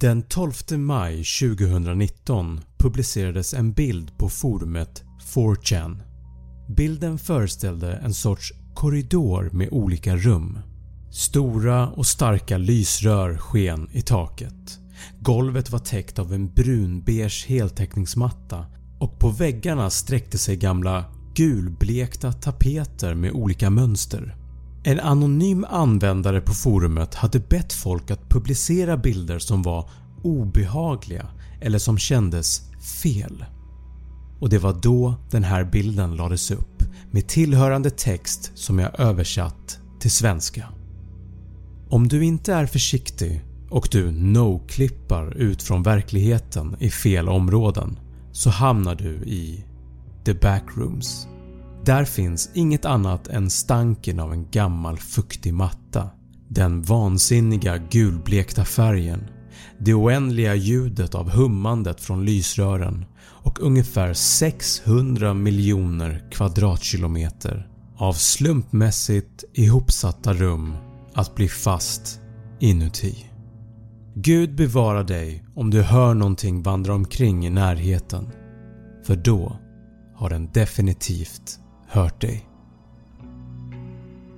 Den 12 maj 2019 publicerades en bild på forumet 4chan. Bilden föreställde en sorts korridor med olika rum. Stora och starka lysrör sken i taket. Golvet var täckt av en brunbeige heltäckningsmatta och på väggarna sträckte sig gamla gulblekta tapeter med olika mönster. En anonym användare på forumet hade bett folk att publicera bilder som var obehagliga eller som kändes fel. Och det var då den här bilden lades upp med tillhörande text som jag översatt till svenska. Om du inte är försiktig och du no-klippar ut från verkligheten i fel områden så hamnar du i “the backrooms”. Där finns inget annat än stanken av en gammal fuktig matta, den vansinniga gulblekta färgen, det oändliga ljudet av hummandet från lysrören. Och ungefär 600 miljoner kvadratkilometer av slumpmässigt ihopsatta rum att bli fast inuti. Gud bevara dig om du hör någonting vandra omkring i närheten. För då har den definitivt hört dig.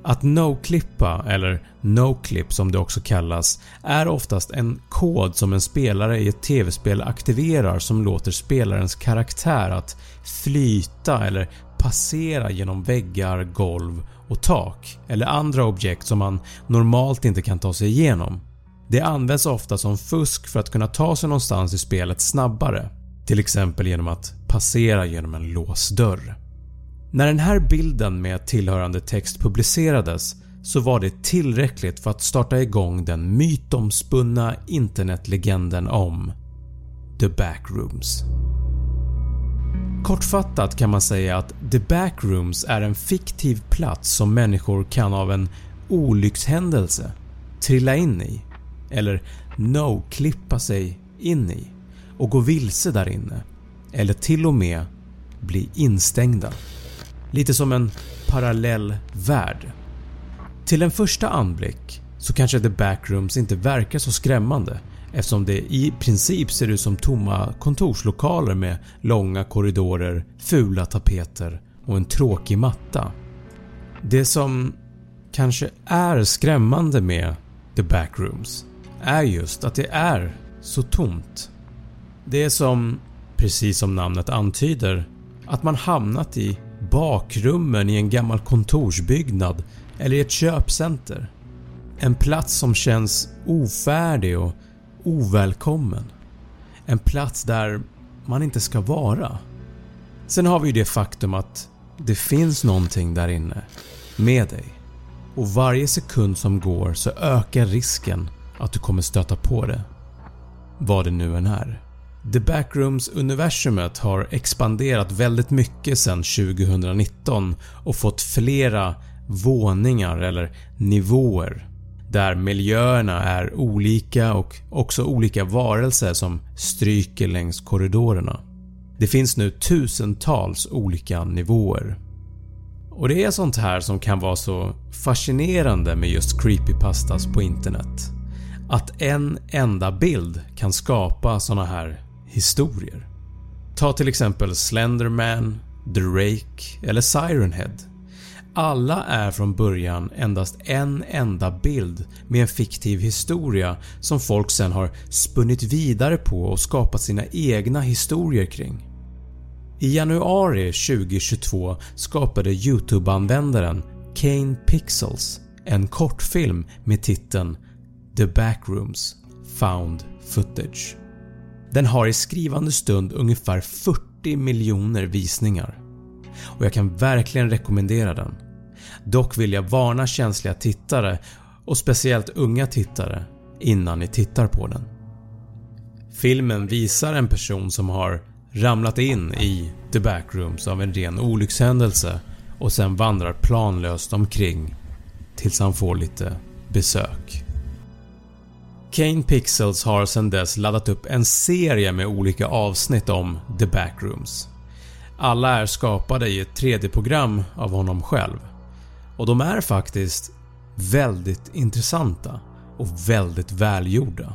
Att no-klippa, eller no-clip som det också kallas, är oftast en kod som en spelare i ett tv-spel aktiverar som låter spelarens karaktär att flyta eller passera genom väggar, golv och tak eller andra objekt som man normalt inte kan ta sig igenom. Det används ofta som fusk för att kunna ta sig någonstans i spelet snabbare, till exempel genom att passera genom en låsdörr. När den här bilden med tillhörande text publicerades så var det tillräckligt för att starta igång den mytomspunna internetlegenden om “The Backrooms”. Kortfattat kan man säga att “The Backrooms” är en fiktiv plats som människor kan av en olyckshändelse trilla in i eller no-klippa sig in i och gå vilse där inne eller till och med bli instängda. Lite som en parallell värld. Till en första anblick så kanske The Backrooms inte verkar så skrämmande eftersom det i princip ser ut som tomma kontorslokaler med långa korridorer, fula tapeter och en tråkig matta. Det som kanske är skrämmande med The Backrooms är just att det är så tomt. Det är som, precis som namnet antyder, att man hamnat i bakrummen i en gammal kontorsbyggnad eller i ett köpcenter. En plats som känns ofärdig och ovälkommen. En plats där man inte ska vara. Sen har vi ju det faktum att det finns någonting där inne med dig och varje sekund som går så ökar risken att du kommer stöta på det. Vad det nu än är. The Backrooms-universumet har expanderat väldigt mycket sedan 2019 och fått flera våningar eller nivåer där miljöerna är olika och också olika varelser som stryker längs korridorerna. Det finns nu tusentals olika nivåer. Och det är sånt här som kan vara så fascinerande med just creepypastas på internet. Att en enda bild kan skapa såna här historier. Ta till exempel Slenderman, The Rake eller Sirenhead. Alla är från början endast en enda bild med en fiktiv historia som folk sen har spunnit vidare på och skapat sina egna historier kring. I januari 2022 skapade YouTube-användaren Kane Pixels en kortfilm med titeln “The Backrooms Found Footage”. Den har i skrivande stund ungefär 40 miljoner visningar och jag kan verkligen rekommendera den. Dock vill jag varna känsliga tittare och speciellt unga tittare innan ni tittar på den. Filmen visar en person som har ramlat in i The Backrooms av en ren olyckshändelse och sen vandrar planlöst omkring tills han får lite besök. Kane Pixels har sedan dess laddat upp en serie med olika avsnitt om The Backrooms. Alla är skapade i ett 3D-program av honom själv och de är faktiskt väldigt intressanta och väldigt välgjorda.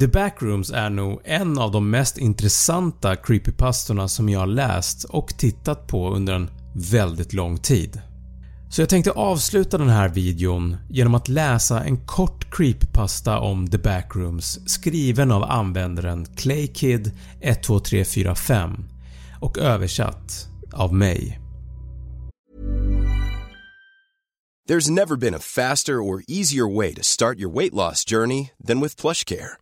The Backrooms är nog en av de mest intressanta creepypastorna som jag har läst och tittat på under en väldigt lång tid. Så jag tänkte avsluta den här videon genom att läsa en kort creepypasta om The Backrooms skriven av användaren Claykid12345 och översatt av mig. There's never been a faster or easier way to start your weight loss journey than with plush care.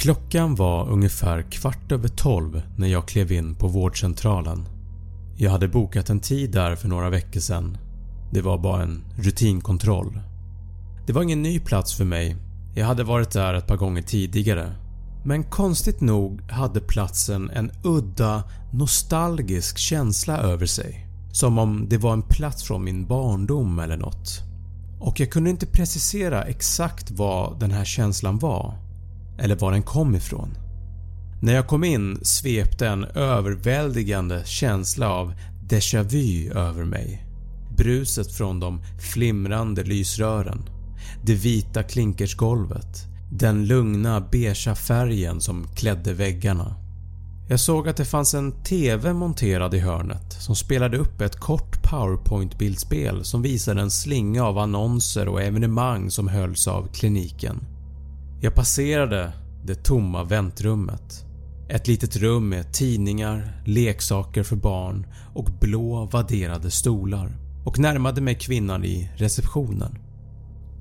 Klockan var ungefär kvart över 12 när jag klev in på vårdcentralen. Jag hade bokat en tid där för några veckor sedan. Det var bara en rutinkontroll. Det var ingen ny plats för mig. Jag hade varit där ett par gånger tidigare. Men konstigt nog hade platsen en udda, nostalgisk känsla över sig. Som om det var en plats från min barndom eller något. Och jag kunde inte precisera exakt vad den här känslan var eller var den kom ifrån. När jag kom in svepte en överväldigande känsla av déjà vu över mig. Bruset från de flimrande lysrören, det vita klinkersgolvet, den lugna beigea färgen som klädde väggarna. Jag såg att det fanns en TV monterad i hörnet som spelade upp ett kort powerpoint-bildspel som visade en slinga av annonser och evenemang som hölls av kliniken. Jag passerade det tomma väntrummet. Ett litet rum med tidningar, leksaker för barn och blå vadderade stolar och närmade mig kvinnan i receptionen.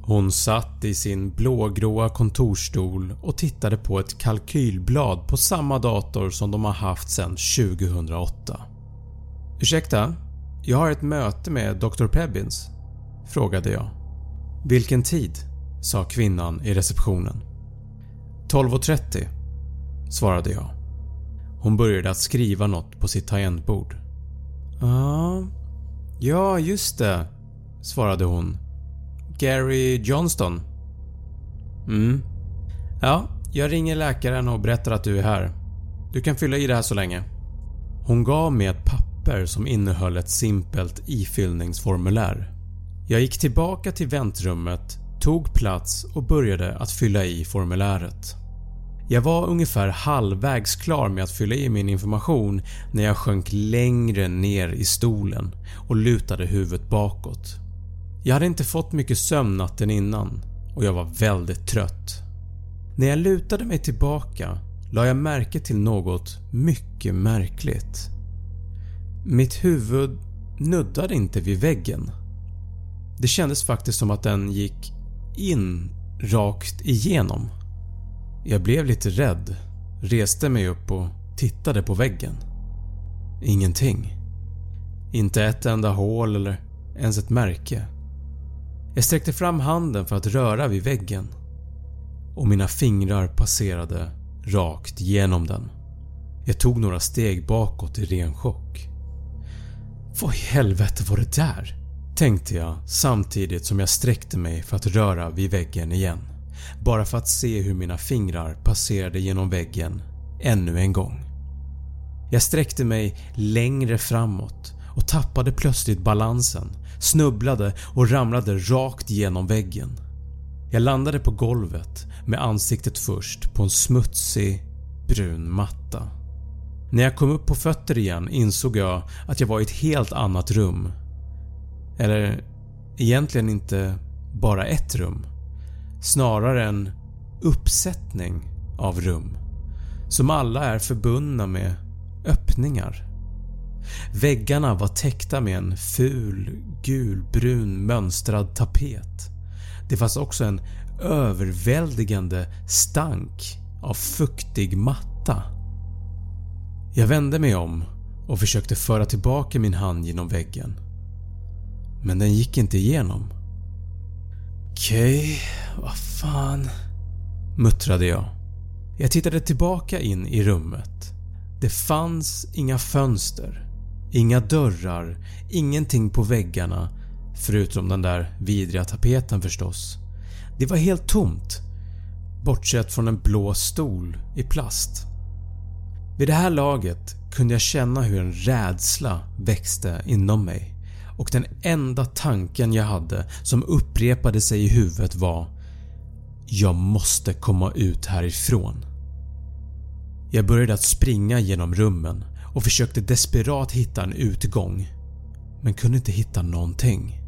Hon satt i sin blågråa kontorsstol och tittade på ett kalkylblad på samma dator som de har haft sedan 2008. “Ursäkta, jag har ett möte med Dr Pebbins?” frågade jag. “Vilken tid?” sa kvinnan i receptionen. 12.30 svarade jag. Hon började att skriva något på sitt tangentbord. “Ja, ja just det” svarade hon. “Gary Johnston?” “Mm. Ja, jag ringer läkaren och berättar att du är här. Du kan fylla i det här så länge.” Hon gav mig ett papper som innehöll ett simpelt ifyllningsformulär. Jag gick tillbaka till väntrummet, tog plats och började att fylla i formuläret. Jag var ungefär halvvägs klar med att fylla i min information när jag sjönk längre ner i stolen och lutade huvudet bakåt. Jag hade inte fått mycket sömn natten innan och jag var väldigt trött. När jag lutade mig tillbaka la jag märke till något mycket märkligt. Mitt huvud nuddade inte vid väggen. Det kändes faktiskt som att den gick in rakt igenom. Jag blev lite rädd, reste mig upp och tittade på väggen. Ingenting. Inte ett enda hål eller ens ett märke. Jag sträckte fram handen för att röra vid väggen och mina fingrar passerade rakt genom den. Jag tog några steg bakåt i ren chock. Vad i helvete var det där? Tänkte jag samtidigt som jag sträckte mig för att röra vid väggen igen. Bara för att se hur mina fingrar passerade genom väggen ännu en gång. Jag sträckte mig längre framåt och tappade plötsligt balansen, snubblade och ramlade rakt genom väggen. Jag landade på golvet med ansiktet först på en smutsig brun matta. När jag kom upp på fötter igen insåg jag att jag var i ett helt annat rum. Eller egentligen inte bara ett rum. Snarare en uppsättning av rum som alla är förbundna med öppningar. Väggarna var täckta med en ful gulbrun mönstrad tapet. Det fanns också en överväldigande stank av fuktig matta. Jag vände mig om och försökte föra tillbaka min hand genom väggen. Men den gick inte igenom. Okej, okay, vad fan... Muttrade jag. Jag tittade tillbaka in i rummet. Det fanns inga fönster, inga dörrar, ingenting på väggarna förutom den där vidriga tapeten förstås. Det var helt tomt bortsett från en blå stol i plast. Vid det här laget kunde jag känna hur en rädsla växte inom mig och den enda tanken jag hade som upprepade sig i huvudet var “Jag måste komma ut härifrån”. Jag började att springa genom rummen och försökte desperat hitta en utgång men kunde inte hitta någonting.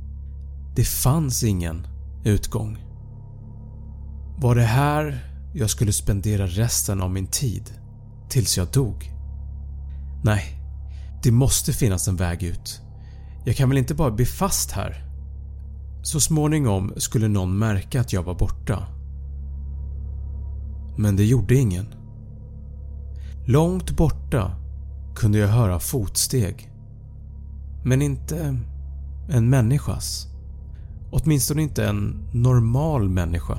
Det fanns ingen utgång. Var det här jag skulle spendera resten av min tid tills jag dog? Nej, det måste finnas en väg ut. Jag kan väl inte bara bli fast här? Så småningom skulle någon märka att jag var borta. Men det gjorde ingen. Långt borta kunde jag höra fotsteg. Men inte en människas. Åtminstone inte en normal människa.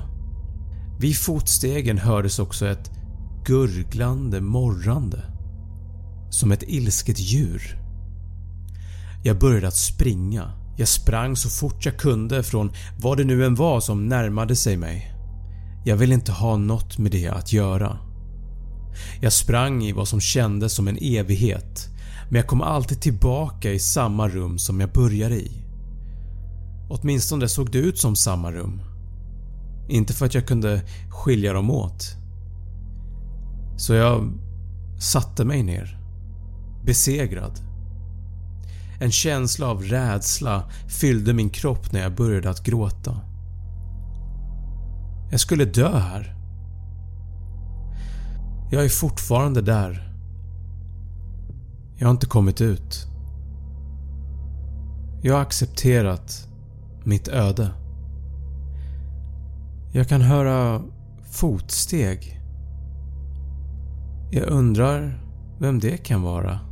Vid fotstegen hördes också ett gurglande morrande. Som ett ilsket djur. Jag började att springa. Jag sprang så fort jag kunde från vad det nu än var som närmade sig mig. Jag ville inte ha något med det att göra. Jag sprang i vad som kändes som en evighet men jag kom alltid tillbaka i samma rum som jag började i. Åtminstone såg det ut som samma rum. Inte för att jag kunde skilja dem åt. Så jag satte mig ner. Besegrad. En känsla av rädsla fyllde min kropp när jag började att gråta. Jag skulle dö här. Jag är fortfarande där. Jag har inte kommit ut. Jag har accepterat mitt öde. Jag kan höra fotsteg. Jag undrar vem det kan vara.